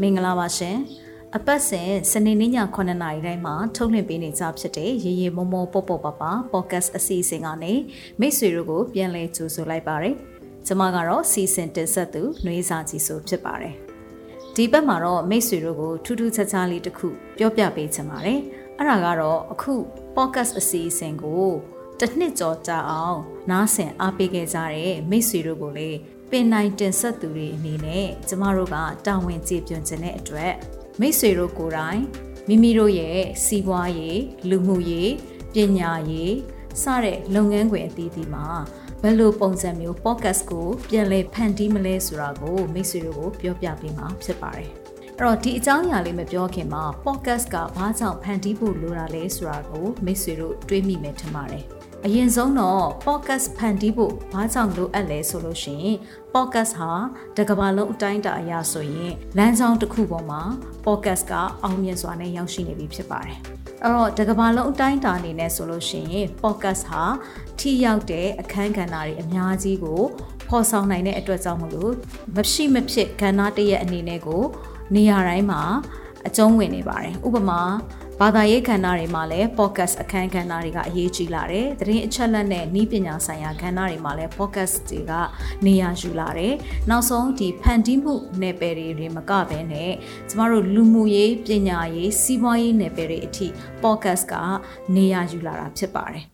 မင်္ဂလာပါရှင်အပတ်စဉ်စနေနေ့ည9:00နာရီတိုင်းမှာထုတ်လွှင့်ပေးနေကြဖြစ်တဲ့ရေရေမောမောပေါပေါပပ podcast အစီအစဉ်ကနေမိတ်ဆွေတို့ကိုပြန်လည်ကြိုဆိုလိုက်ပါရစေ။ကျွန်မကတော့စီစဉ်တင်ဆက်သူနှွေးစာကြီးဆိုဖြစ်ပါတယ်။ဒီဘက်မှာတော့မိတ်ဆွေတို့ကိုထူးထူးခြားခြားလေးတစ်ခုပြောပြပေးချင်ပါတယ်။အဲ့ဒါကတော့အခု podcast အစီအစဉ်ကိုတစ်နှစ်ကျော်ကြာအောင်နားဆင်အားပေးခဲ့ကြတဲ့မိတ်ဆွေတို့ကိုလည်း ပင်နိုင်တင်ဆက်သူတွေအနေနဲ့ကျမတို့ကတာဝန်ကျေပွန်ခြင်းတဲ့အတွက်မိတ်ဆွေတို့ကိုယ်တိုင်မိမိတို့ရဲ့စီးပွားရေးလူမှုရေးပညာရေးစတဲ့လုပ်ငန်းခွင်အသီးသီးမှာဘယ်လိုပုံစံမျိုး podcast ကိုပြန်လည်ဖန်တီးမလဲဆိုတာကိုမိတ်ဆွေတို့ကိုပြောပြပေးမှာဖြစ်ပါတယ်။အဲ့တော့ဒီအကြောင်းအရာလေးမပြောခင်မှာ podcast ကဘာကြောင့်ဖန်တီးဖို့လိုတာလဲဆိုတာကိုမိတ်ဆွေတို့တွေးမိမယ်ထင်ပါတယ်။ အရင်ဆုံးတော့ podcast ဖန်တီးဖို့ဘာကြောင့်လိုအပ်လဲဆိုလို့ရှိရင် podcast ဟာတကဘာလုံးအတိုင်းအတာအရဆိုရင်လမ်းကြောင်းတစ်ခုပေါ်မှာ podcast ကအောင်မြင်စွာနဲ့ရောက်ရှိနေပြီဖြစ်ပါတယ်။အဲ့တော့တကဘာလုံးအတိုင်းအတာအနေနဲ့ဆိုလို့ရှိရင် podcast ဟာထိရောက်တဲ့အခန်းကဏ္ဍတွေအများကြီးကိုဖော်ဆောင်နိုင်တဲ့အတွက်ကြောင့်မလို့မရှိမဖြစ်ကဏ္ဍတရက်အနေနဲ့ကို နေရာတိုင်းမှာအကျုံးဝင်နေပါတယ်။ဥပမာ ဘာသာရေးကဏ္ဍတွေမှာလည်း podcast အခန်းကဏ္ဍတွေကအရေးကြီးလာတယ်။သတင်းအချက်အလက်နဲ့ဤပညာဆိုင်ရာကဏ္ဍတွေမှာလည်း podcast တွေကနေရာယူလာတယ်။နောက်ဆုံးဒီဖန်တီးမှုနယ်ပယ်တွေမကဘဲနဲ့ကျမတို့လူမှုရေးပညာရေးစီးပွားရေးနယ်ပယ်တွေအထိ podcast ကနေရာယူလာတာဖြစ်ပါတယ်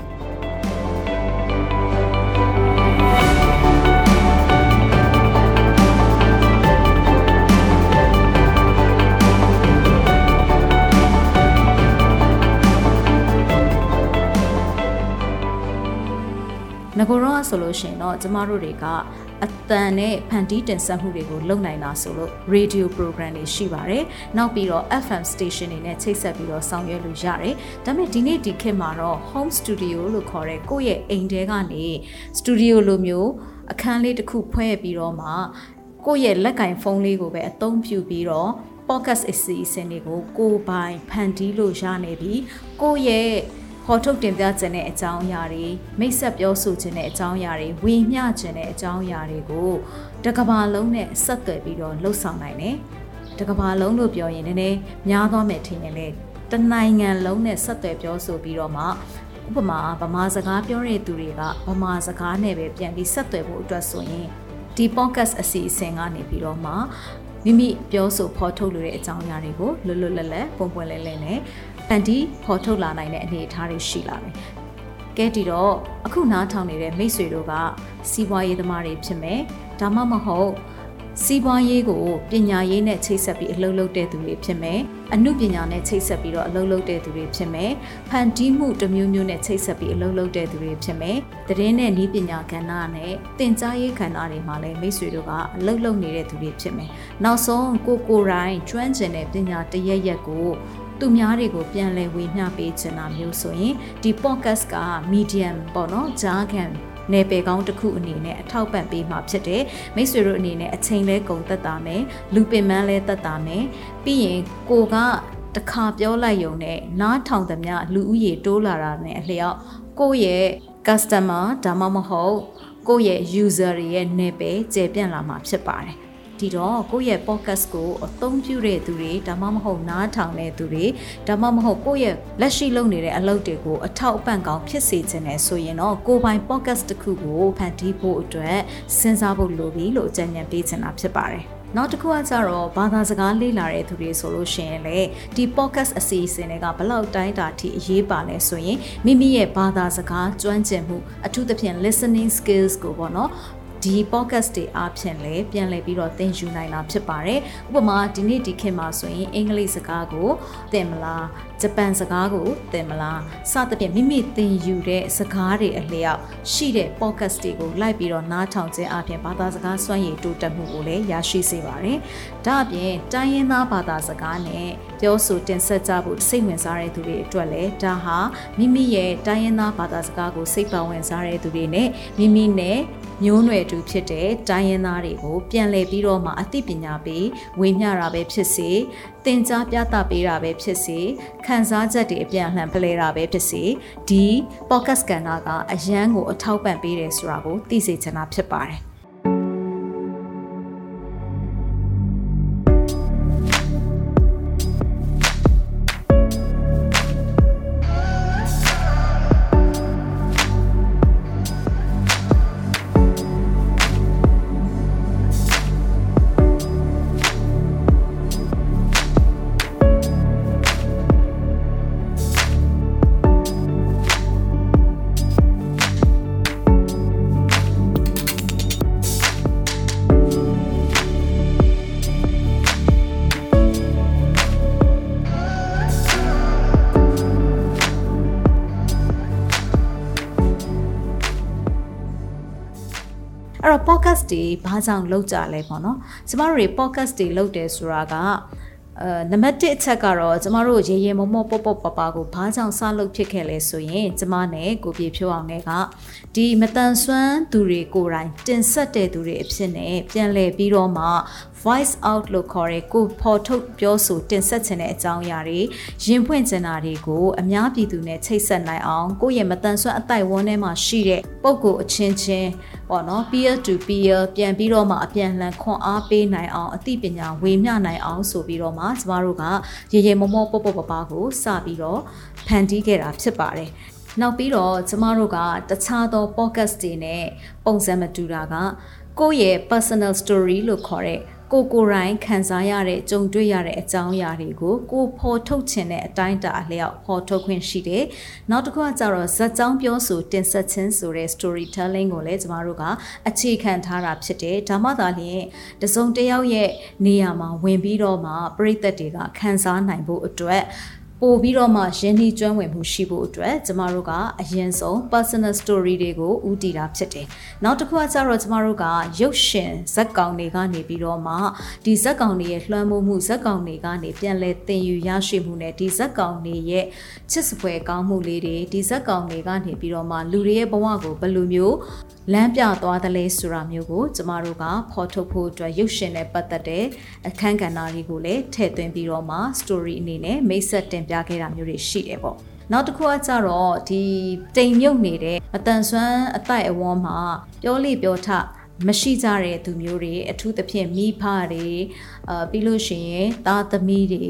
ဆိုလို့ရှိရင်တော့ကျမတို့တွေကအတန်နဲ့ဖန်တီးတင်ဆက်မှုတွေကိုလုပ်နိုင်တာဆိုလို့ radio program တွေရှိပါတယ်။နောက်ပြီးတော့ FM station တွေနဲ့ချိတ်ဆက်ပြီးတော့ဆောင်ရွက်လို့ရတယ်။ဒါပေမဲ့ဒီနေ့ဒီခေတ်မှာတော့ home studio လို့ခေါ်တဲ့ကိုယ့်ရဲ့အိမ်ထဲကနေ studio လိုမျိုးအခန်းလေးတစ်ခုဖွဲ့ပြီးတော့မှကိုယ့်ရဲ့လက်ကင်ဖုန်းလေးကိုပဲအသုံးပြုပြီးတော့ podcast အစီအစဉ်တွေကိုကိုယ်ပိုင်ဖန်တီးလို့ရနေပြီကိုယ့်ရဲ့ ဟောထုတ်တင်ပြခြင်းတဲ့အကြောင်းအရာတွေမိတ်ဆက်ပြောဆိုခြင်းတဲ့အကြောင်းအရာတွေဝေမျှခြင်းတဲ့အကြောင်းအရာတွေကိုတကဘာလုံးနဲ့ဆက်သွယ်ပြီးတော့လှုပ်ဆောင်နိုင်တယ်။တကဘာလုံးလို့ပြောရင်နည်းနည်းများသွားမယ်ထင်ရင်လေတနိုင်ငံလုံးနဲ့ဆက်သွယ်ပြောဆိုပြီးတော့မှဥပမာဗမာစကားပြောတဲ့သူတွေကဗမာစကားနဲ့ပဲပြန်ပြီးဆက်သွယ်ဖို့အတွက်ဆိုရင်ဒီ podcast အစီအစဉ်ကနေပြီးတော့မှမိမိပြောဆိုဖော်ထုတ်လိုတဲ့အကြောင်းအရာတွေကိုလွတ်လွတ်လပ်လပ်ပုံပွင့်လဲလဲနဲ့ ဖန်တီးဖော်ထုတ်လာနိုင်တဲ့အနေအထားတွေရှိလာတယ်။ကဲဒီတော့အခုနားထောင်နေတဲ့မိတ်ဆွေတို့ကစီးပွားရေးသမားတွေဖြစ်မယ်။ဒါမှမဟုတ်စီးပွားရေးကိုပညာရေးနဲ့ချိတ်ဆက်ပြီးအလုပ်လုပ်တဲ့သူတွေဖြစ်မယ်။အမှုပညာနဲ့ချိတ်ဆက်ပြီးတော့အလုပ်လုပ်တဲ့သူတွေဖြစ်မယ်။ဖန်တီးမှုတစ်မျိုးမျိုးနဲ့ချိတ်ဆက်ပြီးအလုပ်လုပ်တဲ့သူတွေဖြစ်မယ်။သတင်းနဲ့ဤပညာကဏ္ဍနဲ့သင်ကြားရေးကဏ္ဍတွေမှာလည်းမိတ်ဆွေတို့ကအလုပ်လုပ်နေတဲ့သူတွေဖြစ်မယ်။နောက်ဆုံးကိုကိုရိုင်းကျွမ်းကျင်တဲ့ပညာတရက်ရက်ကို သူများတွေကိုပြန်လည်ဝေမျှပေးချင်တာမျိုးဆိုရင်ဒီ podcast က medium ပေါ့နော်ဂျားခံနယ်ပယ်ကောင်းတစ်ခုအနေနဲ့အထောက်ပံ့ပေးမှာဖြစ်တယ်မိတ်ဆွေတို့အနေနဲ့အချိန်လဲကုန်သက်တာမယ်လူပင်ပန်းလဲသက်တာမယ်ပြီးရင်ကိုကတခါပြောလိုက်ယုံနဲ့နားထောင်သမျှလူဦးရေတိုးလာတာနဲ့အလျောက်ကိုယ့်ရဲ့ customer ဒါမှမဟုတ်ကိုယ့်ရဲ့ user တွေရဲ့နယ်ပယ်ကျေပြန့်လာမှာဖြစ်ပါတယ် ဒီတော့ကိုယ့်ရဲ့ podcast ကိုအသုံးပြုတဲ့သူတွေဒါမှမဟုတ်နားထောင်တဲ့သူတွေဒါမှမဟုတ်ကိုယ့်ရဲ့လက်ရှိလုပ်နေတဲ့အလုပ်တွေကိုအထောက်အပံ့ကောင်းဖြစ်စေချင်တယ်ဆိုရင်တော့ကိုယ်ပိုင် podcast တစ်ခုကိုဖန်တီးဖို့အတွက်စဉ်းစားဖို့လိုပြီလို့အကြံဉာဏ်ပေးချင်တာဖြစ်ပါတယ်နောက်တစ်ခုကကြတော့ဘာသာစကားလေ့လာတဲ့သူတွေဆိုလို့ရှိရင်လေဒီ podcast အစီအစဉ်တွေကဘလောက်တိုင်းတာထိအရေးပါလဲဆိုရင်မိမိရဲ့ဘာသာစကားကျွမ်းကျင်မှုအထူးသဖြင့် listening skills ကိုပေါ့နော် ဒီ podcast တွေအားဖြင့်လည်းပြန်လည်ပြီးတော့သင်ယူနိုင်တာဖြစ်ပါတယ်ဥပမာဒီနေ့ဒီခေတ်မှာဆိုရင်အင်္ဂလိပ်စကားကိုသင်မလားဂျပန်စကားကိုသင်မလားစသဖြင့်မိမိသင်ယူတဲ့စကားတွေအလျောက်ရှိတဲ့ podcast တွေကိုလိုက်ပြီးတော့နားထောင်ခြင်းအပြင်ဘာသာစကားစွမ်းရည်တိုးတက်မှုကိုလည်းရရှိစေပါတယ်ဒါအပြင်တိုင်းရင်းသားဘာသာစကားနဲ့ပြောဆိုတင်ဆက်ကြဖို့စိတ်ဝင်စားတဲ့သူတွေအတွက်လည်းဒါဟာမိမိရဲ့တိုင်းရင်းသားဘာသာစကားကိုစိတ်ပါဝင်စားတဲ့သူတွေနဲ့မိမိနဲ့ မျိုးနွယ်တူဖြစ်တဲ့တိုင်းရင်းသားတွေကိုပြန်လည်ပြီးတော့မှအသိပညာပေးဝေမျှတာပဲဖြစ်စေသင်ကြားပြသပေးတာပဲဖြစ်စေခံစားချက်တွေအပြန်အလှန်ဖလှယ်တာပဲဖြစ်စေဒီ podcast ကဏ္ဍကအရန်ကိုအထောက်ပံ့ပေးတယ်ဆိုတာကိုသိစေချင်တာဖြစ်ပါတယ် ဘာကြောင့်လုပ်ကြလဲပေါ့နော်ကျမတို့တွေ podcast တွေလုပ်တယ်ဆိုတာကအဲနံပါတ်1အချက်ကတော့ကျမတို့ရေရေမောမောပေါ့ပေါ့ပပကိုဘာကြောင့်စလုပ်ဖြစ်ခဲ့လဲဆိုရင်ကျမနဲ့ကိုပြေဖြိုးအောင်လည်းကဒီမတန်ဆွမ်းသူတွေကိုယ်တိုင်တင်ဆက်တဲ့သူတွေအဖြစ်နဲ့ပြန်လည်ပြီးတော့မှ voice out လို့ခေါ်တဲ့ကိုဖော်ထုတ်ပြောဆိုတင်ဆက်ခြင်းတဲ့အကြောင်းအရာတွေရင်ဖွင့်ချင်တာတွေကိုအများပြည်သူနဲ့ချိတ်ဆက်နိုင်အောင်ကိုယ့်ရဲ့မတန်ဆွမ်းအတိုက်ဝန်းထဲမှာရှိတဲ့ပုံကိုအချင်းချင်းပေါ့နော် peer to peer ပြန်ပြီးတော့မှအပြန်လှန်ခွန်အားပေးနိုင်အောင်အသိပညာဝေမျှနိုင်အောင်ဆိုပြီးတော့မှကျမတို့ကရေရေမောမောပေါ့ပေါ့ပပကိုစပြီးတော့ဖန်တီးခဲ့တာဖြစ်ပါတယ်နောက်ပြီးတော့ကျမတို့ကတခြားသော podcast တွေနဲ့ပုံစံမတူတာကကိုယ့်ရဲ့ personal story လို့ခေါ်တဲ့ ကိုကိုရိုင်းခံစားရတဲ့ကြုံတွေ့ရတဲ့အကြောင်းအရာတွေကိုကိုဖော်ထုတ်ခြင်းတဲ့အတိုင်းတာအလျောက်ဖော်ထုတ်ခွင့်ရှိတယ်။နောက်တစ်ခုကကြတော့ဇက်ကြောင်းပြောဆိုတင်ဆက်ခြင်းဆိုတဲ့ storytelling ကိုလည်းကျမတို့ကအခြေခံထားတာဖြစ်တယ်။ဒါမှသာလျှင်တစုံတစ်ယောက်ရဲ့နေရာမှာဝင်ပြီးတော့မှပြိသက်တွေကခံစားနိုင်ဖို့အတွက် ပို့ပြီးတော့မှရင်းနှီးကျွမ်းဝင်မှုရှိဖို့အတွက်ကျမတို့ကအရင်ဆုံး personal story တွေကိုဦးတည်တာဖြစ်တယ်။နောက်တစ်ခုကကျတော့ကျမတို့ကရုပ်ရှင်ဇက်ကောင်တွေကနေပြီးတော့မှဒီဇက်ကောင်တွေရဲ့လွှမ်းမိုးမှုဇက်ကောင်တွေကနေပြန်လဲသင်ယူရရှိမှုနဲ့ဒီဇက်ကောင်တွေရဲ့ချစ်စပွဲကောင်းမှုလေးတွေဒီဇက်ကောင်တွေကနေပြီးတော့မှလူတွေရဲ့ဘဝကိုဘယ်လိုမျိုးလမ်းပြသွားသလဲဆိုတာမျိုးကိုကျမတို့ကဖော်ထုတ်ဖို့အတွက်ရုပ်ရှင်နဲ့ပတ်သက်တဲ့အခန်းကဏ္ဍတွေကိုလည်းထည့်သွင်းပြီးတော့မှ story အနေနဲ့မိတ်ဆက်တင်ပြခဲ့တာမျိုးတွေရှိတယ်ပေါ့နောက်တစ်ခုကကြတော့ဒီတိမ်မြုပ်နေတဲ့အတန်ဆွမ်းအတိုက်အဝန်းမှာပြောလိပြောထမရှိကြတဲ့သူမျိုးတွေအထူးသဖြင့်မိဖတွေအာပြီးလို့ရှိရင်သားသမီးတွေ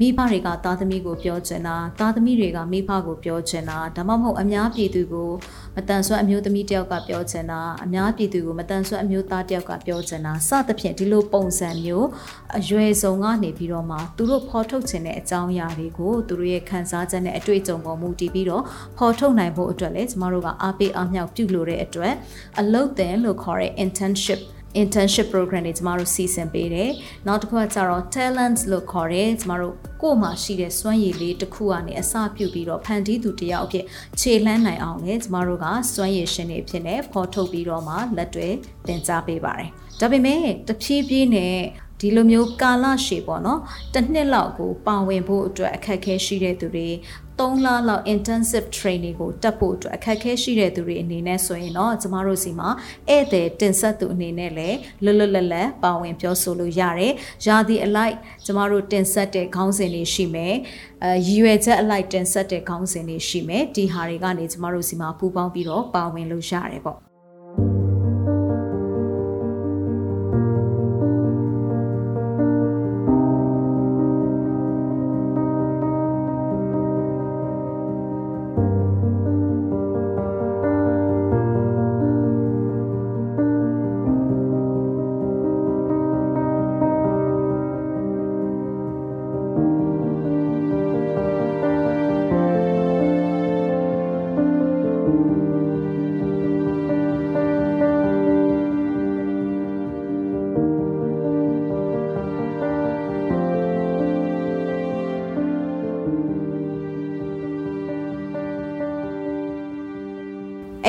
မိဖတွေကသားသမီးကိုပြောချင်တာသားသမီးတွေကမိဖကိုပြောချင်တာဒါမှမဟုတ်အများပြည်သူကိုမတန်ဆွမ်းအမျိုးသမီးတယောက်ကပြောချင်တာအများပြည်သူကိုမတန်ဆွမ်းအမျိုးသားတယောက်ကပြောချင်တာစသဖြင့်ဒီလိုပုံစံမျိုးအရွယ်စုံကနေပြီးတော့မှသူတို့ဖော်ထုတ်ခြင်းတဲ့အကြောင်းအရာတွေကိုသူတို့ရဲ့ခံစားချက်နဲ့အတွေ့အကြုံပေါ်မူတည်ပြီးတော့ဖော်ထုတ်နိုင်ဖို့အတွက်လည်းကျမတို့ကအားပေးအားမြောက်ပြုလို့တဲ့အတွက်အလုပ်သင်လို့ခေါ်တဲ့ internship internship program တွေကျမတို့စီစဉ်ပေးတယ်။နောက်တစ်ခုကကျတော့ talent လို့ခေါ်တယ်ကျမတို့ကိုယ်မှာရှိတဲ့စွမ်းရည်လေးတစ်ခုကနေအစပြုပြီးတော့ဖန်တီးသူတယောက်အဖြစ်ခြေလှမ်းနိုင်အောင်လေကျမတို့ကစွမ်းရည်ရှင်တွေဖြစ်နေဖော်ထုတ်ပြီးတော့မှလက်တွေသင်ကြားပေးပါတယ်။ဒါပေမဲ့တဖြည်းဖြည်းနဲ့ဒီလိုမျိုးကာလရှည်ပေါ့နော်တစ်နှစ်လောက်ကိုပါဝင်ဖို့အတွက်အခက်အခဲရှိတဲ့သူတွေ 3လလောက် intensive training ကိုတက်ဖို့အတွက်အခက်အခဲရှိတဲ့သူတွေအနေနဲ့ဆိုရင်တော့ကျမတို့စီမှာဧည့်သည်တင်ဆက်သူအနေနဲ့လည်းလွတ်လွတ်လပ်လပ်ပါဝင်ပြောဆိုလို့ရတယ်။ရာသီအလိုက်ကျမတို့တင်ဆက်တဲ့ခေါင်းစဉ်တွေရှိမယ်။အဲရည်ရွယ်ချက်အလိုက်တင်ဆက်တဲ့ခေါင်းစဉ်တွေရှိမယ်။ဒီဟာတွေကနေကျမတို့စီမှာပူးပေါင်းပြီးတော့ပါဝင်လို့ရတယ်ပေါ့။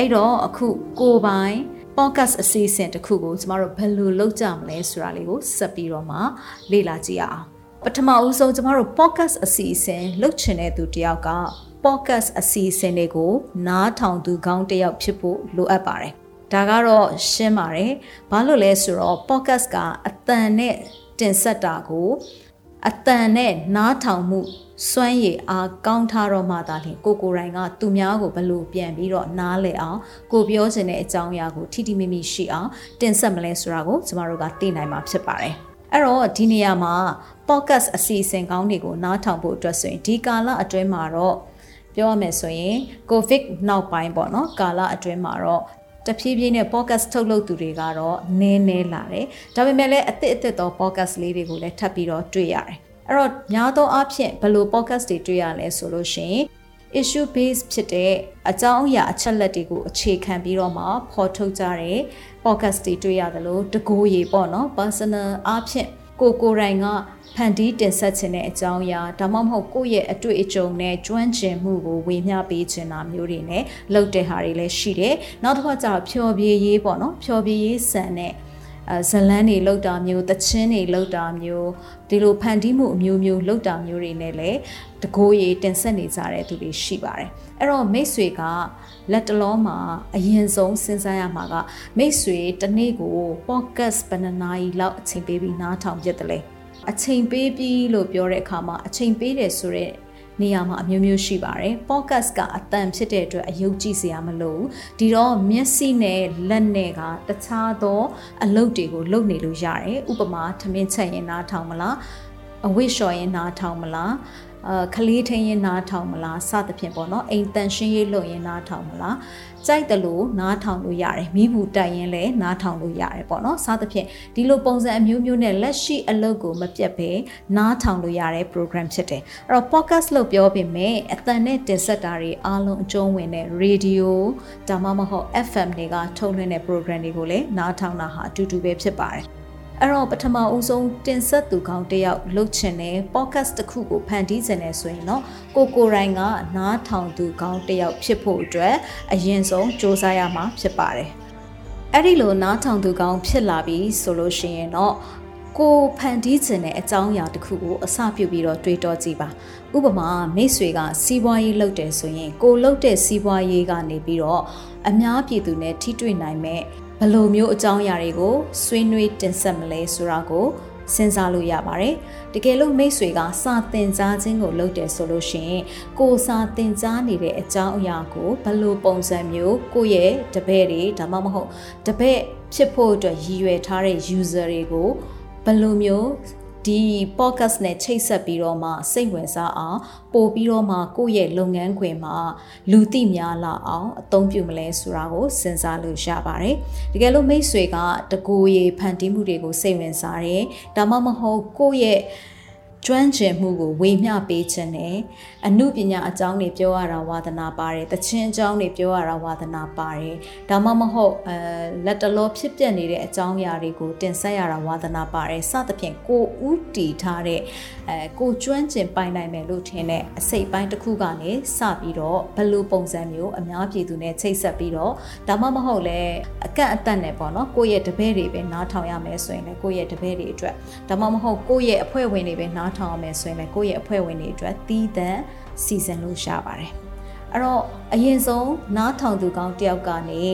အဲ့တော့အခုကိုပိုင် podcast အစီအစဉ်တစ်ခုကိုကျမတို့ဘယ်လိုလုပ်ကြမလဲဆိုတာလေးကိုဆက်ပြီးတော့မှလေ့လာကြည့်အောင်ပထမဦးဆုံးကျမတို့ podcast အစီအစဉ်လုပ်ချင်တဲ့သူတယောက်က podcast အစီအစဉ်တွေကိုနားထောင်သူကောင်းတယောက်ဖြစ်ဖို့လိုအပ်ပါတယ်ဒါကတော့ရှင်းပါတယ်ဘာလို့လဲဆိုတော့ podcast ကအတန်နဲ့တင်ဆက်တာကိုအတန်နဲ့နားထောင်မှု စွမ်းရည်အားကောင်းထားတော့မှသာလျှင်ကိုကိုရိုင်းကသူများကိုဘလို့ပြန်ပြီးတော့နားလည်အောင်ကိုပြောချင်တဲ့အကြောင်းအရာကိုထိထိမိမိရှိအောင်တင်ဆက်မလဲဆိုတာကိုကျမတို့ကသိနိုင်မှာဖြစ်ပါတယ်အဲ့တော့ဒီနေရာမှာ podcast အစီအစဉ်ကောင်းတွေကိုနားထောင်ဖို့အတွက်ဆိုရင်ဒီကာလအတွင်းမှာတော့ပြောရမယ်ဆိုရင် covid နောက်ပိုင်းပေါ့နော်ကာလအတွင်းမှာတော့တဖြည်းဖြည်းနဲ့ podcast ထုတ်လုပ်သူတွေကတော့နည်းနည်းလာတယ်။ဒါပေမဲ့လည်းအသစ်အသစ်သော podcast လေးတွေကိုလည်းထပ်ပြီးတော့တွေ့ရတယ်။ အဲ့တော့များသောအားဖြင့်ဘယ်လို podcast တွေတွေ့ရလဲဆိုလို့ရှိရင် issue base ဖြစ်တဲ့အကြောင်းအရာအချက်လက်တွေကိုအခြေခံပြီးတော့မှဖော်ထုတ်ကြတဲ့ podcast တွေတွေ့ရတယ်လို့တကိုးရေပေါ့နော် personal အားဖြင့်ကိုကိုရိုင်ကဖန်တီးတင်ဆက်ခြင်းတဲ့အကြောင်းအရာဒါမှမဟုတ်ကိုယ့်ရဲ့အတွေ့အကြုံနဲ့ကျွမ်းကျင်မှုကိုဝေမျှပေးခြင်းတာမျိုးတွေနဲ့လုပ်တဲ့ဟာတွေလည်းရှိတယ်။နောက်တစ်ခါကျတော့ဖြော်ပြေးရေးပေါ့နော်ဖြော်ပြေးရေးဆန်တဲ့အဲ ဇလန်းတွေလောက်တာမျိုးတချင်းတွေလောက်တာမျိုးဒီလိုဖန်တီးမှုအမျိုးမျိုးလောက်တာမျိုးတွေနဲ့လည်းတကိုးရီတင်ဆက်နေကြတဲ့သူတွေရှိပါတယ်အဲ့တော့မိတ်ဆွေကလက်တလုံးမှာအရင်ဆုံးစဉ်းစားရမှာကမိတ်ဆွေတနေ့ကို podcast ဘယ်နှနာရီလောက်အချိန်ပေးပြီးနားထောင်ပြတယ်လဲအချိန်ပေးပြီးလို့ပြောတဲ့အခါမှာအချိန်ပေးတယ်ဆိုတော့ နေရာမှာအမျိုးမျိုးရှိပါတယ် podcast ကအတန်ဖြစ်တဲ့အတွက်အယုတ်ကြည့်စရာမလိုဘူးဒီတော့မျက်စိနဲ့လက်နဲ့ကတခြားသောအလုပ်တွေကိုလုပ်နေလို့ရတယ်ဥပမာထမင်းချက်ရင်နားထောင်မလားအဝိလျှော်ရင်နားထောင်မလားအာခလေးထင်းရင်နားထောင်မလားစသဖြင့်ပေါ့နော်အိမ်တန်ရှင်းရေးလုပ်ရင်နားထောင်မလားကြိုက်တယ်လို့နားထောင်လို့ရတယ်မိဘူးတိုက်ရင်လည်းနားထောင်လို့ရတယ်ပေါ့နော်စသဖြင့်ဒီလိုပုံစံအမျိုးမျိုးနဲ့လက်ရှိအလုပ်ကိုမပြတ်ဘဲနားထောင်လို့ရတဲ့ program ဖြစ်တယ်အဲ့တော့ podcast လို့ပြောပေမဲ့အတန်နဲ့တင်ဆက်တာတွေအားလုံးအကျုံးဝင်တဲ့ radio ဒါမှမဟုတ် FM တွေကထုတ်လွှင့်တဲ့ program တွေကိုလည်းနားထောင်တာဟာအတူတူပဲဖြစ်ပါတယ် အဲ့တော့ပထမဦးဆုံးတင်ဆက်သူကောင်းတယောက်လုပ်ချင်တဲ့ podcast တစ်ခုကိုဖန်တီးခြင်းနဲ့ဆိုရင်တော့ကိုကိုရိုင်းကနားထောင်သူကောင်းတယောက်ဖြစ်ဖို့အတွက်အရင်ဆုံးစ조사ရမှာဖြစ်ပါတယ်အဲ့ဒီလိုနားထောင်သူကောင်းဖြစ်လာပြီဆိုလို့ရှိရင်တော့ကိုဖန်တီးခြင်းတဲ့အကြောင်းအရာတစ်ခုကိုအစပြုပြီးတော့တွေးတောကြည့်ပါဥပမာမိတ်ဆွေကစီးပွားရေးလုပ်တယ်ဆိုရင်ကိုလုပ်တဲ့စီးပွားရေးကနေပြီးတော့အများပြည်သူနဲ့ထိတွေ့နိုင်မဲ့ ဘယ်လိုမျိုးအကြောင်းအရာတွေကိုဆွေးနွေးတင်ဆက်မလဲဆိုတာကိုစဉ်းစားလို့ရပါတယ်။တကယ်လို့မိတ်ဆွေကစာသင်ကြားခြင်းကိုလုပ်တယ်ဆိုလို့ရှိရင်ကိုစာသင်ကြားနေတဲ့အကြောင်းအရာကိုဘယ်လိုပုံစံမျိုးကိုယ့်ရဲ့တပည့်တွေဒါမှမဟုတ်တပည့်ဖြစ်ဖို့အတွက်ရည်ရွယ်ထားတဲ့ user တွေကိုဘယ်လိုမျိုး ဒီ podcast နဲ့ချိတ်ဆက်ပြီးတော့မှစိတ်ဝင်စားအောင်ပို့ပြီးတော့မှကိုယ့်ရဲ့လုပ်ငန်းခွင်မှာလူသိများလာအောင်အသုံးပြုမလဲဆိုတာကိုစဉ်းစားလို့ရပါတယ်။တကယ်လို့မိတ်ဆွေကတကူရေဖန်တီးမှုတွေကိုစိတ်ဝင်စားတယ်။ဒါမှမဟုတ်ကိုယ့်ရဲ့ ကျွမ်းကျင်မှုကိုဝေမျှပေးခြင်းနဲ့အမှုပညာအကြောင်းတွေပြောရတာဝါသနာပါတယ်တခြင်းအကြောင်းတွေပြောရတာဝါသနာပါတယ်ဒါမှမဟုတ်အဲလက်တလောဖြစ်ပျက်နေတဲ့အကြောင်းအရာတွေကိုတင်ဆက်ရတာဝါသနာပါတယ်စသဖြင့်ကိုဥတီထားတဲ့အဲကိုကျွမ်းကျင်ပိုင်နိုင်မယ်လို့ထင်တဲ့အစိတ်ပိုင်းတစ်ခုကနေစပြီးတော့ဘယ်လိုပုံစံမျိုးအများပြည်သူနဲ့ချိတ်ဆက်ပြီးတော့ဒါမှမဟုတ်လဲအကန့်အသတ်နဲ့ပေါ့နော်ကိုယ့်ရဲ့တပည့်တွေပဲနားထောင်ရမယ်ဆိုရင်လည်းကိုယ့်ရဲ့တပည့်တွေအတွက်ဒါမှမဟုတ်ကိုယ့်ရဲ့အဖွဲ့ဝင်တွေပဲနားထောင်ရမယ်ဆိုရင်လည်းကိုယ့်ရဲ့အဖွဲ့ဝင်တွေအတွက်တီးသန့်စီစဉ်လို့ရပါတယ်အဲ့တော့အရင်ဆုံးနားထောင်သူကောင်းတယောက်ကနေ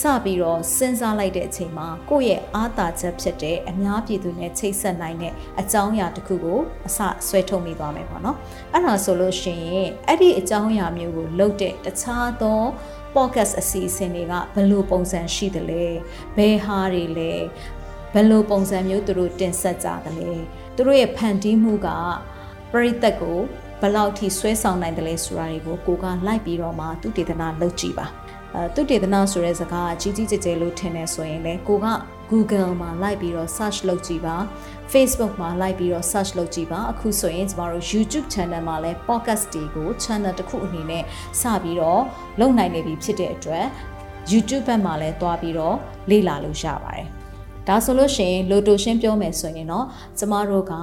စပြီးတော့စဉ်းစားလိုက်တဲ့အချိန်မှာကိုယ့်ရဲ့အာသာချက်ဖြစ်တဲ့အများပြည်သူနဲ့ချိတ်ဆက်နိုင်တဲ့အကြောင်းအရာတစ်ခုကိုအစဆွဲထုတ်မိသွားမယ်ပေါ့နော်အဲ့ဒါဆိုလို့ရှိရင်အဲ့ဒီအကြောင်းအရာမျိုးကိုလုပ်တဲ့တခြားသော podcast အစီအစဉ်တွေကဘယ်လိုပုံစံရှိသလဲဘယ်ဟာတွေလဲဘယ်လိုပုံစံမျိုးသူတို့တင်ဆက်ကြသလဲသူ တို့ရဲ့ဖန်တီးမှုကပရိသတ်ကိုဘယ်လောက်ထိဆွဲဆောင်နိုင်တယ်လဲဆိုတာတွေကိုကိုကလိုက်ပြီးတော့မှသူတေသနာလုပ်ကြည့်ပါအဲသူတေသနာဆိုတဲ့စကားအကြီးကြီးကျယ်ကျယ်လို့ထင်နေဆိုရင်လေကိုက Google မှာလိုက်ပြီးတော့ search လုပ်ကြည့်ပါ Facebook မှာလိုက်ပြီးတော့ search လုပ်ကြည့်ပါအခုဆိုရင်ကျမတို့ YouTube channel မှာလည်း podcast တွေကို channel တစ်ခုအနေနဲ့စပြီးတော့လုပ်နိုင်နေပြီဖြစ်တဲ့အတွက် YouTube ဘက်မှာလည်းတွားပြီးတော့လေ့လာလို့ရပါတယ် ဒါဆိုလို့ရှိရင်လိုတိုရှင်းပြောမယ်ဆိုရင်တော့ကျမတို့က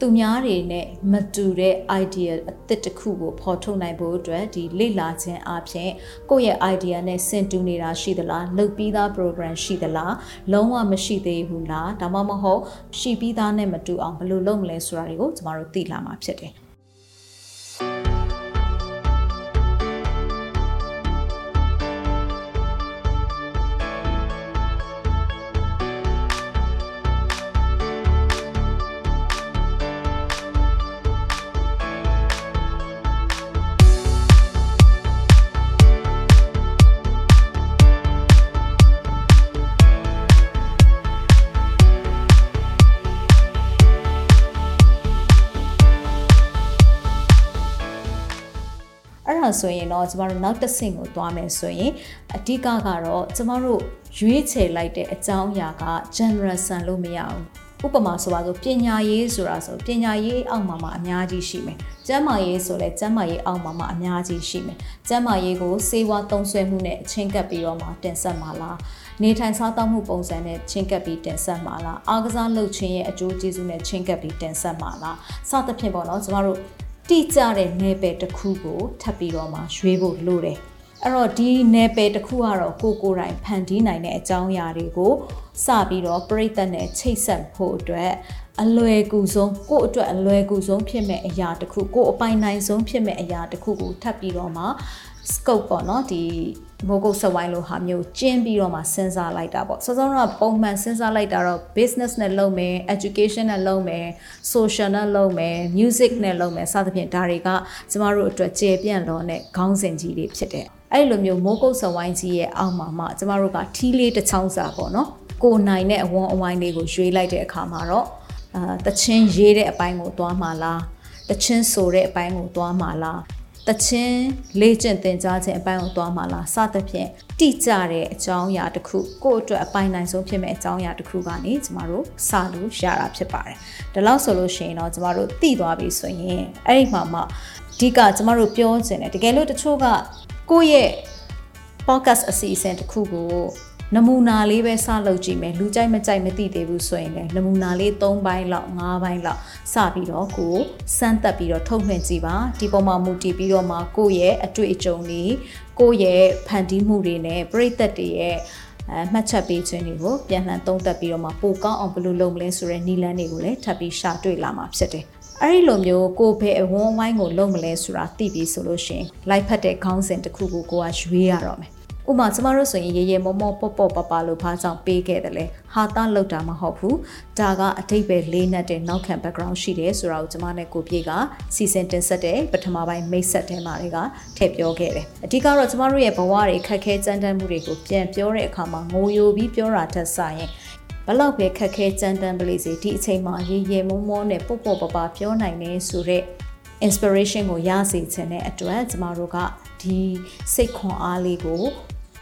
သူများတွေနဲ့မတူတဲ့ idea အသစ်တစ်ခုကိုဖော်ထုတ်နိုင်ဖို့အတွက်ဒီလေ့လာခြင်းအပြင်ကိုယ့်ရဲ့ idea နဲ့ဆင်တူနေတာရှိသလားလုပ်ပြီးသား program ရှိသလားလုံးဝမရှိသေးဘူးလားဒါမှမဟုတ်ရှိပြီးသားနဲ့မတူအောင်ဘယ်လိုလုပ်မလဲဆိုတာတွေကိုကျမတို့သိလာမှာဖြစ်တယ် ဆိုရင်တော့ကျမတို့နောက်တစ်ဆင့်ကိုသွားမယ်ဆိုရင်အဓိကကတော့ကျမတို့ရွေးချယ်လိုက်တဲ့အကြောင်းအရာက general ဆန်လို့မရဘူးဥပမာဆိုပါဆိုပညာရေးဆိုတာဆိုပညာရေးအောက်မှာမှအများကြီးရှိမယ်။ကျန်းမာရေးဆိုလဲကျန်းမာရေးအောက်မှာမှအများကြီးရှိမယ်။ကျန်းမာရေးကိုစေဝါသုံးစွဲမှုနဲ့အချင်းကပ်ပြီးတော့မှတင်ဆက်မှာလား။နေထိုင်စားသောက်မှုပုံစံနဲ့ချင်းကပ်ပြီးတင်ဆက်မှာလား။အားကစားလုပ်ခြင်းရဲ့အကျိုးကျေးဇူးနဲ့ချင်းကပ်ပြီးတင်ဆက်မှာလား။စသဖြင့်ပေါ့နော်ကျမတို့ တိကျတဲ့နယ်ပယ်တစ်ခုကိုထပ်ပြီးတော့မှရွေးဖို့လိုတယ်အဲ့တော့ဒီနယ်ပယ်တစ်ခုကတော့ကိုကိုတိုင်ဖန်တီးနိုင်တဲ့အကြောင်းအရာတွေကိုစပြီးတော့ပြိသက်နဲ့ချိတ်ဆက်ဖို့အတွက်အလွယ်ကူဆုံးကို့အတွက်အလွယ်ကူဆုံးဖြစ်မဲ့အရာတစ်ခုကို့အပိုင်နိုင်ဆုံးဖြစ်မဲ့အရာတစ်ခုကိုထပ်ပြီးတော့မှ scope ပေါ့နော်ဒီ မိုးကုတ်စဝိုင်းလိုဟာမျိုးကျင်းပြီးတော့မှစဉ်းစားလိုက်တာပေါ့စောစောကပုံမှန်စဉ်းစားလိုက်တာတော့ business နဲ့လုပ်မယ် education နဲ့လုပ်မယ် social နဲ့လုပ်မယ် music နဲ့လုပ်မယ်စသဖြင့်ဒါတွေကကျမတို့အတွက်ကျေပြန့်လောတဲ့ခေါင်းစဉ်ကြီးတွေဖြစ်တယ်အဲ့လိုမျိုးမိုးကုတ်စဝိုင်းကြီးရဲ့အောက်မှာမှကျမတို့ကထီးလေးတစ်ချောင်းစာပေါ့နော်ကိုနိုင်တဲ့အဝန်းအဝိုင်းလေးကိုရွေးလိုက်တဲ့အခါမှာတော့အာတချင်းရေးတဲ့အပိုင်းကိုသွားမှာလားတချင်းဆိုတဲ့အပိုင်းကိုသွားမှာလား တချင်းလေ့ကျင့်သင်ကြားခြင်းအပိုင်းကိုသွားမှာလားစသဖြင့်တိကျတဲ့အကြောင်းအရာတစ်ခုကိုယ့်အတွက်အပိုင်းနိုင်ဆုံးဖြစ်မဲ့အကြောင်းအရာတစ်ခုကနေကျမတို့စလို့ရတာဖြစ်ပါတယ်။ဒါလို့ဆိုလို့ရှိရင်တော့ကျမတို့သိသွားပြီဆိုရင်အဲ့ဒီမှာမှအဓိကကျမတို့ပြောချင်တယ်တကယ်လို့တချို့ကကိုယ့်ရဲ့ podcast အစီအစဉ်တစ်ခုကို နမူနာလေးပဲစလုပ်ကြည့်မယ်လူကြိုက်မကြိုက်မသိသေးဘူးဆိုရင်လည်းနမူနာလေး၃ပိုင်းလောက်၅ပိုင်းလောက်စပြီးတော့ကိုစမ်းသပ်ပြီးတော့ထုတ်လွှင့်ကြည့်ပါဒီပုံမှာမူတည်ပြီးတော့မှကိုယ့်ရဲ့အတွေ့အကြုံတွေကိုယ့်ရဲ့ဖန်တီးမှုတွေနဲ့ပြိသက်တွေရဲ့အဲမှတ်ချက်ပေးခြင်းတွေကိုပြန်လှန်သုံးသပ်ပြီးတော့မှပိုကောင်းအောင်ဘယ်လိုလုပ်မလဲဆိုတဲ့နည်းလမ်းတွေကိုလည်းထပ်ပြီးရှာတွေ့လာမှာဖြစ်တယ်အဲ့ဒီလိုမျိုးကိုဘယ်အဝန်းဝိုင်းကိုလုပ်မလဲဆိုတာသိပြီဆိုလို့ရှိရင်လိုက်ဖတ်တဲ့ခေါင်းစဉ်တစ်ခုကိုကိုကရွေးရတော့မယ် ဥမာကျမတို့ဆိုရင်ရေရေမောမောပေါ့ပေါ့ပပလို့ဘာကြောင့်ပေးခဲ့တယ်လဲဟာတာလောက်တာမဟုတ်ဘူးဒါကအတိတ်ပဲလေးနက်တဲ့နောက်ခံ background ရှိတယ်ဆိုတာကိုကျမနဲ့ကိုပြေကစီစဉ်တင်ဆက်တဲ့ပထမပိုင်းမိတ်ဆက်ထဲမှာတွေကထည့်ပြောခဲ့တယ်အဓိကတော့ကျမတို့ရဲ့ဘဝတွေခက်ခဲကြမ်းတမ်းမှုတွေကိုပြန်ပြောတဲ့အခါမှာငိုယိုပြီးပြောတာထက်စာရင်ဘလောက်ပဲခက်ခဲကြမ်းတမ်းပလိစေဒီအချိန်မှာရေရေမောမောနဲ့ပေါ့ပေါ့ပပပြောနိုင်နေဆိုတဲ့ inspiration ကိုရစေချင်တဲ့အတွက်ကျမတို့ကဒီစိတ်ခွန်အားလေးကို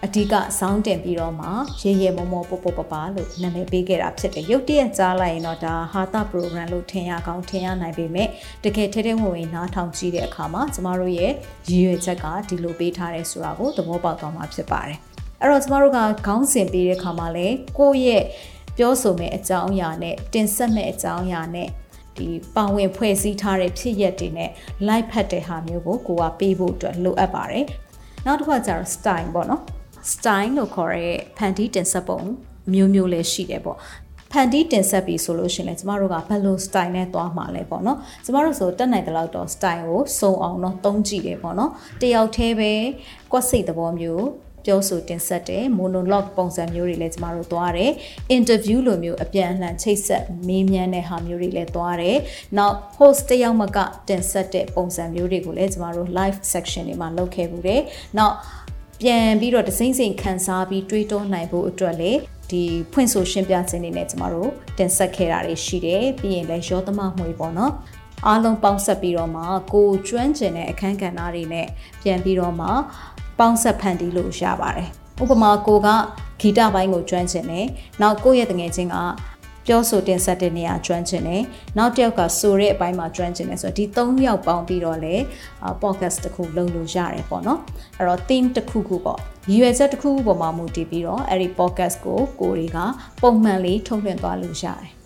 အဓိကစောင်းတင်ပြီးတော့မှရေရေမောမောပပပပလို့နာမည်ပေးခဲ့တာဖြစ်တယ်ရုပ်တရက်ကြားလိုက်ရင်တော့ဒါဟာတာ program လို့ထင်ရကောင်းထင်ရနိုင်ပေမဲ့တကယ်ထဲထဲဝင်ဝင်နားထောင်ကြည့်တဲ့အခါမှာကျမတို့ရဲ့ရည်ရွယ်ချက်ကဒီလိုပေးထားတယ်ဆိုတာကိုသဘောပေါက်သွားမှာဖြစ်ပါတယ်အဲ့တော့ကျမတို့ကခေါင်းစဉ်ပေးတဲ့အခါမှာလဲကိုယ့်ရဲ့ပြောဆိုမယ့်အကြောင်းအရာနဲ့တင်ဆက်မယ့်အကြောင်းအရာနဲ့ဒီပါဝင်ဖွဲ့စည်းထားတဲ့ဖြစ်ရက်တွေနဲ့ live ဖတ်တဲ့ဟာမျိုးကိုကိုကပေးဖို့အတွက်လိုအပ်ပါတယ်နောက်တစ်ခါကျတော့ style ပေါ့နော် style လို့ခေါ်တဲ့ဖန်တီးတင်ဆက်ပုံမျိုးမျိုးလည်းရှိတယ်ပေါ့ဖန်တီးတင်ဆက်ပြီဆိုလို့ရှိရင်လည်းကျမတို့ကဘယ်လို style နဲ့သွားမှာလဲပေါ့နော်ကျမတို့ဆိုတက်နိုင်တဲ့လောက်တော့ style ကိုစုံအောင်တော့သုံးကြည့်တယ်ပေါ့နော်တယောက်တည်းပဲကွက်စိတ်သဘောမျိုးပြောဆိုတင်ဆက်တဲ့ monologue ပုံစံမျိုးတွေလည်းကျမတို့သွားတယ် interview လိုမျိုးအပြန်အလှန်ချိတ်ဆက်မေးမြန်းတဲ့ဟာမျိုးတွေလည်းသွားတယ်နောက် host တယောက်မှကတင်ဆက်တဲ့ပုံစံမျိုးတွေကိုလည်းကျမတို့ live section တွေမှာလုပ်ခဲ့ဘူးတယ်နောက် ပြန်ပြီးတော့တစိမ့်စိမ့်ခန်းစားပြီးတွေးတောနိုင်ဖို့အတွက်လေဒီဖွင့်ဆိုရှင်းပြခြင်းတွေနဲ့ကျမတို့တင်ဆက်ခဲ့တာတွေရှိတယ်ပြီးရင်လည်းရောသမမှွေပေါ့နော်အားလုံးပေါင်းဆက်ပြီးတော့မှကိုကျွမ်းကျင်တဲ့အခန်းကဏ္ဍတွေနဲ့ပြန်ပြီးတော့မှပေါင်းဆက်ဖန်တီးလို့ရပါတယ်ဥပမာကိုကဂီတပိုင်းကိုကျွမ်းကျင်တယ်နောက်ကိုယ့်ရဲ့တငယ်ချင်းက ပြောဆိုတင်ဆက်တဲ့နေရာကျွမ်းကျင်တယ်နောက်တစ်ယောက်ကဆိုတဲ့အပိုင်းမှာကျွမ်းကျင်တယ်ဆိုတော့ဒီ၃ယောက်ပေါင်းပြီးတော့လေ podcast တစ်ခုလုပ်လို့ရတယ်ပေါ့နော်အဲ့တော့ theme တစ်ခုခုပေါ့ရည်ရွယ်ချက်တစ်ခုခုပေါ်မှာမူတည်ပြီးတော့အဲ့ဒီ podcast ကိုကိုတွေကပုံမှန်လေးထုတ်လွှင့်သွားလို့ရတယ်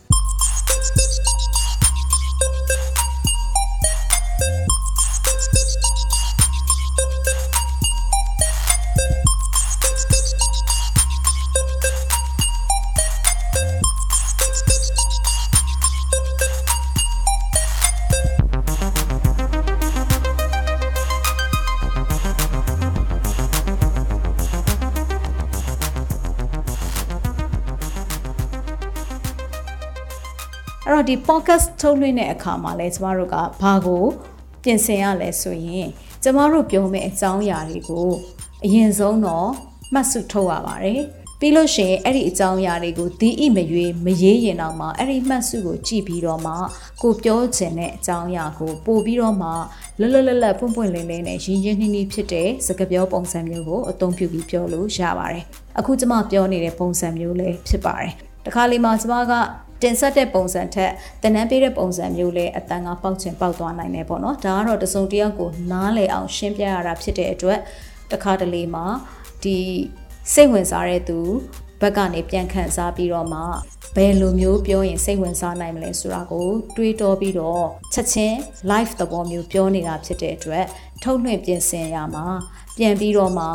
ဒီ podcast ထုတ်လွှင့်တဲ့အခါမှာလဲကျမတို့ကဘာကိုပြင်ဆင်ရလဲဆိုရင်ကျမတို့ပြောမယ့်အကြောင်းအရာတွေကိုအရင်ဆုံးတော့မှတ်စုထုတ်ရပါတယ်ပြီးလို့ရှိရင်အဲ့ဒီအကြောင်းအရာတွေကိုဒီဣမရွေးမရေးရင်တော့မှအဲ့ဒီမှတ်စုကိုကြည့်ပြီးတော့မှကိုပြောချင်တဲ့အကြောင်းအရာကိုပို့ပြီးတော့မှလွတ်လွတ်လပ်လပ်ပွင့်ပွင့်လင်းလင်းနဲ့ရင်းရင်းနှီးနှီးဖြစ်တဲ့စကားပြောပုံစံမျိုးကိုအသုံးပြုပြီးပြောလို့ရပါတယ်အခုကျမပြောနေတဲ့ပုံစံမျိုးလည်းဖြစ်ပါတယ်တခါလေမှကျမက တင်ဆက်တဲ့ပုံစံထက်တနန်းပေးတဲ့ပုံစံမျိုးလဲအတန်ကပေါက်ချင်ပေါက်သွားနိုင်တယ်ပေါ့နော်ဒါကတော့တစုံတယောက်ကိုနားလည်အောင်ရှင်းပြရတာဖြစ်တဲ့အတွက်တခါတလေမှာဒီစိတ်ဝင်စားတဲ့သူဘက်ကနေပြန်ခန့်စားပြီးတော့မှဘယ်လိုမျိုးပြောရင်စိတ်ဝင်စားနိုင်မလဲဆိုတာကိုတွေးတောပြီးတော့ချက်ချင်း live သဘောမျိုးပြောနေတာဖြစ်တဲ့အတွက်ထုတ်လွှင့်ပြင်ဆင်ရမှာပြန်ပြီးတော့မှ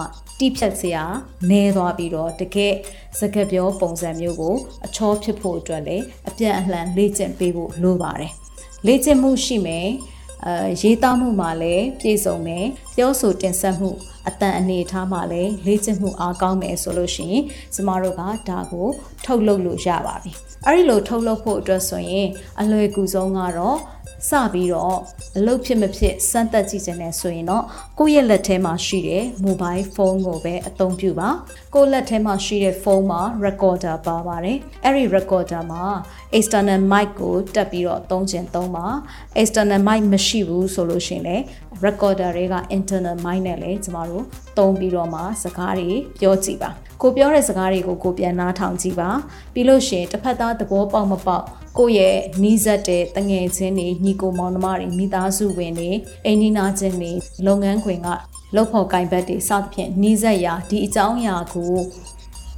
တိဖြတ်စရာနဲသွားပြီးတော့တကယ်စကားပြောပုံစံမျိုးကိုအချောဖြစ်ဖို့အတွက်လည်းအပြန်အလှန်လေ့ကျင့်ပေးဖို့လိုပါတယ်လေ့ကျင့်မှုရှိမယ်အဲရေးသားမှုမှာလည်းပြည့်စုံမယ်ပြောဆိုတင်ဆက်မှုအတန်အနေထားမှာလည်းလေ့ကျင့်မှုအားကောင်းမယ်ဆိုလို့ရှိရင်ကျမတို့ကဒါကို ထုတ်လုပ်လို့ရပါပြီအဲ့ဒီလိုထုတ်လုပ်ဖို့အတွက်ဆိုရင်အလွယ်ကူဆုံးကတော့ စပြီးတော့အလုပ်ဖြစ်မဖြစ်စမ်းသပ်ကြည့်နေဆိုရင်တော့ကိုယ့်ရဲ့လက်ထဲမှာရှိတဲ့ mobile phone ကိုပဲအသုံးပြုပါ ကိုယ့်လက်ထဲမှာရှိတဲ့ဖုန်းမှာ recorder ပါပါတယ်အဲ့ဒီ recorder မှာ external mic ကိုတက်ပြီးတော့သုံးချင်သုံးပါ external mic မရှိဘူးဆိုလို့ရှိရင်လည်း recorder တွေက internal mic နဲ့လည်းကျမတို့သုံးပြီးတော့မှစကားတွေပြောကြည့်ပါကိုပြောတဲ့စကားတွေကိုကိုပြန်နားထောင်ကြည့်ပါပြီးလို့ရှိရင်တစ်ဖက်သားသဘောပေါက်မပေါက်ကိုယ့်ရဲ့နီးစပ်တဲ့တငယ်ချင်းတွေညီကိုမောင်နှမတွေမိသားစုဝင်တွေအိမ်နီးနားချင်းတွေလုပ်ငန်းခွင်က လုပ်ဖို့ကင်ဘက်တွေစသဖြင့်နီးစပ်ရာဒီအကြောင်းအရာကို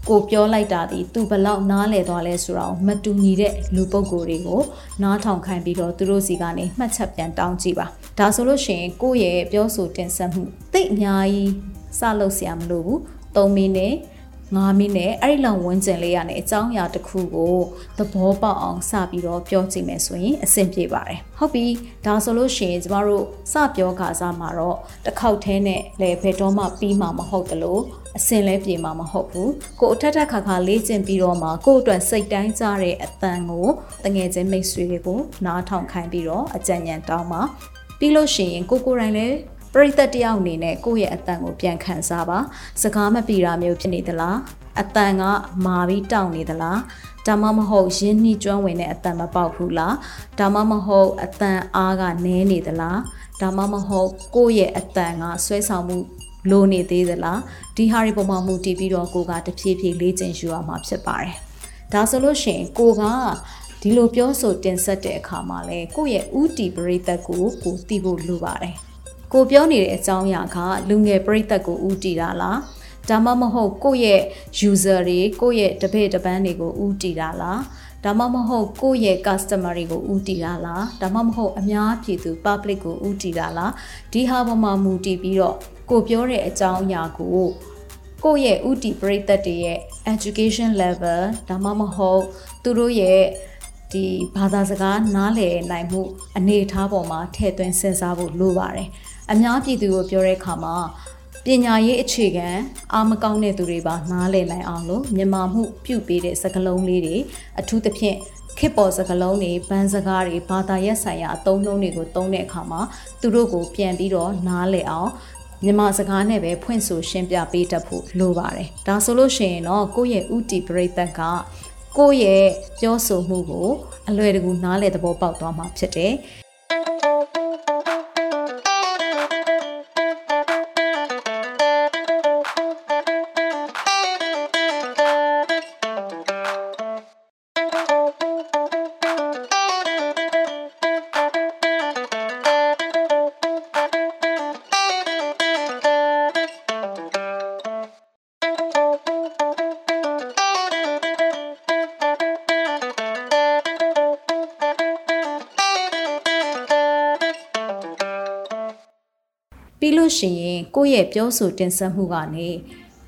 ကိုပြောလိုက်တာဒီသူဘလောက်နားလဲသွားလဲဆိုတာကိုမတူညီတဲ့လူပုဂ္ဂိုလ်တွေကိုနားထောင်ခိုင်းပြီးတော့သူတို့စီကနေမှတ်ချက်ပြန်တောင်းကြည့်ပါဒါဆိုလို့ရှိရင်ကိုယ့်ရဲ့ပြောဆိုတင်ဆက်မှုသိအများကြီးစလုပ်เสียမလို့ဘူး3မိနစ် 9မိနစ်အဲ့ဒီလောက်ဝန်းကျင်လေးရနေအကြောင်းအရာတစ်ခုကိုသဘောပေါက်အောင်စပြီးတော့ပြောကြည့်မယ်ဆိုရင်အဆင်ပြေပါတယ်ဟုတ်ပြီဒါဆိုလို့ရှိရင်ကျမတို့စပြောခါစားမှာတော့တစ်ခေါက်သေးနဲ့လေဘယ်တော့မှပြီးမှာမဟုတ်တလို့အစင်လဲပြေမှာမဟုတ်ဘူးကိုအထက်ထက်ခါခါလေးကျင်ပြီးတော့မှကို့အတွက်စိတ်တိုင်းကြတဲ့အတန်ကိုတငယ်ချင်းမိတ်ဆွေတွေကိုနားထောင်ခိုင်းပြီးတော့အကြံဉာဏ်တောင်းပါပြီးလို့ရှိရင်ကိုကိုယ်တိုင်လည်း ပရိသတ်တယောက်အနေနဲ့ကိုယ့်ရဲ့အတန်ကိုပြန်ခံစားပါစကားမပြေတာမျိုးဖြစ်နေသလားအတန်ကမာပြီးတောင့်နေသလားဒါမှမဟုတ်ရင်းနှီးကျွမ်းဝင်တဲ့အတန်မပေါက်ဘူးလားဒါမှမဟုတ်အတန်အားကနည်းနေသလားဒါမှမဟုတ်ကိုယ့်ရဲ့အတန်ကဆွဲဆောင်မှုလိုနေသေးသလားဒီဟာတွေပုံမှန်မှုတည်ပြီးတော့ကိုကတဖြည်းဖြည်းလေ့ကျင့်ယူရမှာဖြစ်ပါတယ်ဒါဆိုလို့ရှိရင်ကိုကဒီလိုပြောဆိုတင်ဆက်တဲ့အခါမှာလဲကိုယ့်ရဲ့ဥတီပရိသတ်ကိုကိုသိဖို့လိုပါတယ် ကိုပြောနေတဲ့အကြောင်းအရာကလူငယ်ပရိသတ်ကိုဥတီတာလားဒါမှမဟုတ်ကိုယ့်ရဲ့ user တွေကိုယ့်ရဲ့တပည့်တပန်းတွေကိုဥတီတာလားဒါမှမဟုတ်ကိုယ့်ရဲ့ customer တွေကိုဥတီတာလားဒါမှမဟုတ်အများပြည်သူ public ကိုဥတီတာလားဒီဟာပေါ်မှာမူတည်ပြီးတော့ကိုပြောတဲ့အကြောင်းအရာကိုကိုယ့်ရဲ့ဥတီပရိသတ်တွေရဲ့ education level ဒါမှမဟုတ်သူတို့ရဲ့ဒီဘာသာစကားနားလည်နိုင်မှုအနေအထားပေါ်မှာထည့်သွင်းစဉ်းစားဖို့လိုပါတယ် အများပြည်သူကိုပြောတဲ့အခါမှာပညာရေးအခြေခံအားမကောင်းတဲ့သူတွေပါနားလည်နိုင်အောင်လို့မြန်မာမှုပြုပေးတဲ့စကားလုံးလေးတွေအထူးသဖြင့်ခေတ်ပေါ်စကားလုံးတွေဗန်းစကားတွေဘာသာရပ်ဆိုင်ရာအသုံးအနှုန်းတွေကိုသုံးတဲ့အခါမှာသူတို့ကိုပြန်ပြီးတော့နားလည်အောင်မြန်မာစကားနဲ့ပဲဖွင့်ဆိုရှင်းပြပေးတတ်ဖို့လိုပါတယ်။ဒါဆိုလို့ရှိရင်တော့ကိုယ့်ရဲ့ဥတီပရိသတ်ကကိုယ့်ရဲ့ပြောဆိုမှုကိုအလွယ်တကူနားလည်သဘောပေါက်သွားမှာဖြစ်တယ်။ ရှိရင်ကိုယ့်ရဲ့ပြောဆိုတင်ဆက်မှုကနေ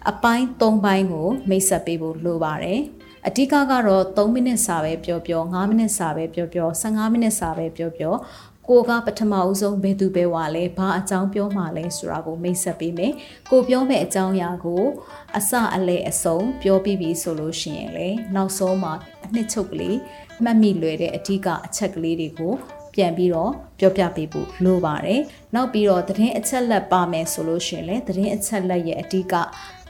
အပိုင်း၃ပိုင်းကို မိတ်ဆက်ပေးဖို့လိုပါတယ်အဓိကကတော့3မိနစ်စာပဲပြောပြော5မိနစ်စာပဲပြောပြော15မိနစ်စာပဲပြောပြောကိုကပထမအဦးဆုံးဘယ်သူပဲဝါလဲဘာအကြောင်းပြောမှလဲဆိုတာကိုမိတ်ဆက်ပေးမယ်ကိုပြောမယ့်အကြောင်းအရာကိုအစအလဲအဆုံးပြောပြီးပြီဆိုလို့ရှိရင်လေနောက်ဆုံးမှာအနှစ်ချုပ်ကလေးမှတ်မိလွယ်တဲ့အဓိကအချက်ကလေးတွေကိုပြန်ပြီးတော့ပြောပြပေးဖို့လိုပါတယ်။ နောက်ပြီးတော့သတင်းအချက်လက်ပါမယ်ဆိုလို့ရှိရင်လည်းသတင်းအချက်လက်ရဲ့အဓိက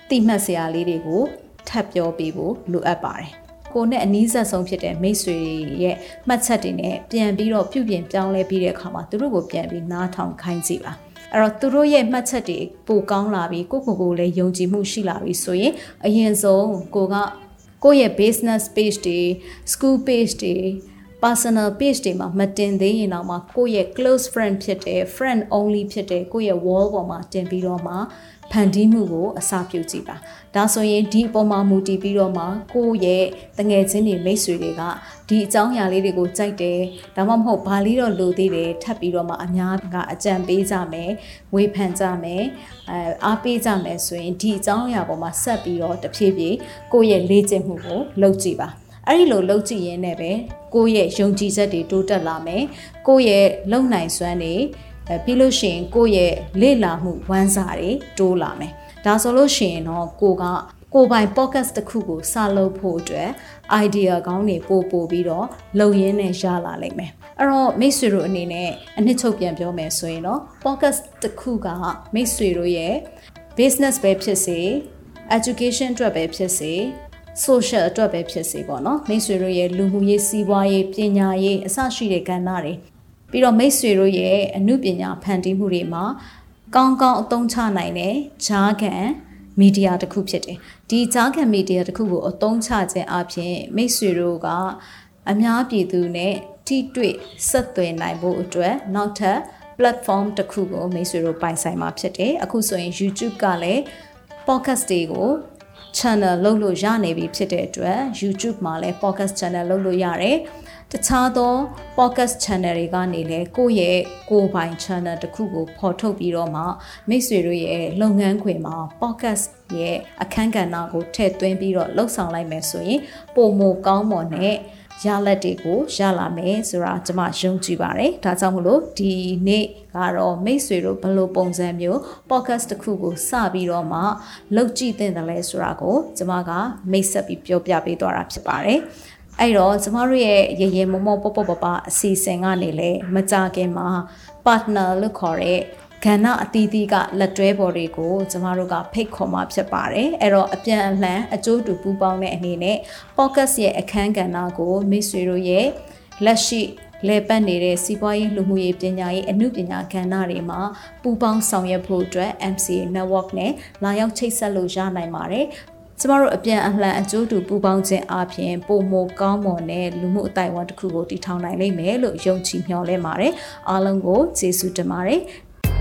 တိမှတ်စရာလေးတွေကိုထပ်ပြောပေးဖို့လိုအပ်ပါတယ်။ကိုနဲ့အနီးဆက်ဆုံးဖြစ်တဲ့မိတ်ဆွေရဲ့မှတ်ချက်တွေနဲ့ပြန်ပြီးတော့ပြုပြင်ပြောင်းလဲပြီးတဲ့အခါမှာသူတို့ကိုပြန်ပြီးနားထောင်ခိုင်းကြည့်ပါအဲ့တော့သူတို့ရဲ့မှတ်ချက်တွေပိုကောင်းလာပြီးကိုကိုကိုလည်းယုံကြည်မှုရှိလာပြီးဆိုရင်အရင်ဆုံးကိုကကိုယ့်ရဲ့ business page တွေ school page တွေ personal page တွေမှာမတင်သေးရင်တော့မှကိုယ့်ရဲ့ close friend ဖြစ်တဲ့ friend only ဖြစ်တဲ့ကိုယ့်ရဲ့ wall ပေါ်မှာတင်ပြီးတော့မှဖန်တီးမှုကိုအစာပြုကြည့်ပါဒါဆိုရင်ဒီအပေါ်မှာမူတည်ပြီးတော့မှကိုယ့်ရဲ့တငယ်ချင်းတွေမိတ်ဆွေတွေကဒီအကြောင်းအရာလေးတွေကိုကြိုက်တယ်ဒါမှမဟုတ်ဘာလေးတော့လိုသေးတယ်ထပ်ပြီးတော့မှအများကအကြံပေးကြမယ်ဝေဖန်ကြမယ်အဲအားပေးကြမယ်ဆိုရင်ဒီအကြောင်းအရာပေါ်မှာဆက်ပြီးတော့တဖြည်းဖြည်းကိုယ့်ရဲ့လေ့ကျင့်မှုကိုလုပ်ကြည့်ပါ အဲ့ဒီလိုလှုပ်ကြည့်ရင်းနဲ့ပဲကိုယ့်ရဲ့ယုံကြည်ချက်တွေတိုးတက်လာမယ်ကိုယ့်ရဲ့လုံနိုင်စွမ်းတွေအဲပြီးလို့ရှိရင်ကိုယ့်ရဲ့လေ့လာမှုဝမ်းစာတွေတိုးလာမယ်ဒါဆိုလို့ရှိရင်တော့ကိုကကိုပိုင် podcast တစ်ခုကိုစလုပ်ဖို့အတွက် idea ကောင်းတွေပို့ပို့ပြီးတော့လုံရင်းနဲ့ရလာလိမ့်မယ်အဲ့တော့မိတ်ဆွေတို့အနေနဲ့အနှစ်ချုပ်ပြန်ပြောမယ်ဆိုရင်တော့ podcast တစ်ခုကမိတ်ဆွေတို့ရဲ့ business ပဲဖြစ်စေ education အတွက်ပဲဖြစ်စေ social အတွက်ပဲဖြစ်စေပေါ့နော်မိတ်ဆွေတို့ရဲ့လူမှုရေးစီးပွားရေးပညာရေးအစရှိတဲ့ကဏ္ဍတွေပြီးတော့မိတ်ဆွေတို့ရဲ့အမှုပညာဖန်တီးမှုတွေမှာကောင်းကောင်းအသုံးချနိုင်တဲ့ဂျားကန်မီဒီယာတစ်ခုဖြစ်တယ်ဒီဂျားကန်မီဒီယာတစ်ခုကိုအသုံးချခြင်းအပြင်မိတ်ဆွေတို့ကအများပြည်သူနဲ့ထိတွေ့ဆက်သွယ်နိုင်ဖို့အတွက်နောက်ထပ် platform တစ်ခုကိုမိတ်ဆွေတို့ပိုင်ဆိုင်မှာဖြစ်တယ်အခုဆိုရင် YouTube ကလည်း podcast တွေကို channel လုပ်လို့ရနေပြီဖြစ်တဲ့အတွက် YouTube မှာလည်း podcast channel လုပ်လို့ရတယ်။တခြားသော podcast channel တွေကနေလည်းကိုယ့်ရဲ့ကိုယ်ပိုင် channel တစ်ခုကိုဖော်ထုတ်ပြီးတော့မှမိတ်ဆွေတို့ရဲ့လုပ်ငန်းခွင်မှာ podcast ရဲ့အခန်းကဏ္ဍကိုထည့်သွင်းပြီးတော့လှုပ်ဆောင်လိုက်မယ်ဆိုရင်ပုံမကောင်းမွန်တဲ့ ရလက်တွေကိုရလာမယ်ဆိုတာကျွန်မယုံကြည်ပါတယ်။ဒါကြောင့်မလို့ဒီနေ့ကတော့မိတ်ဆွေတို့ဘယ်လိုပုံစံမျိုး podcast တစ်ခုကိုစပြီးတော့မှလုပ်ကြည့်သင့်တယ်လဲဆိုတာကိုကျွန်မကမိတ်ဆက်ပြီးပြောပြပေးသွားတာဖြစ်ပါတယ်။အဲ့တော့ကျမတို့ရဲ့ရေရေမမောပေါ့ပေါ့ပပအစီအစဉ်ကနေလဲမကြခင်မှာ partner လို့ခေါ်တဲ့ ကဏ္ဍအသီးသီးကလက်တွဲပေါ်တွေကိုကျမတို့ကဖိတ်ခေါ်มาဖြစ်ပါတယ်အဲ့တော့အပြန်အလှန်အကျိုးတူပူးပေါင်းတဲ့အနေနဲ့ podcast ရဲ့အခန်းကဏ္ဍကိုမိတ်ဆွေတို့ရဲ့လက်ရှိလဲပတ်နေတဲ့စီးပွားရေးလူမှုရေးပညာရေးအမှုပညာကဏ္ဍတွေမှာပူးပေါင်းဆောင်ရွက်ဖို့အတွက် MCA network နဲ့လာရောက်ချိတ်ဆက်လို့ရနိုင်ပါတယ်ကျမတို့အပြန်အလှန်အကျိုးတူပူးပေါင်းခြင်းအပြင်ပုံမကောင်းမွန်တဲ့လူမှုအတိုင်းအဝန်တစ်ခုကိုတည်ထောင်နိုင်လိမ့်မယ်လို့ယုံကြည်မျှော်လင့်ပါတယ်အားလုံးကိုကျေးဇူးတင်ပါတယ်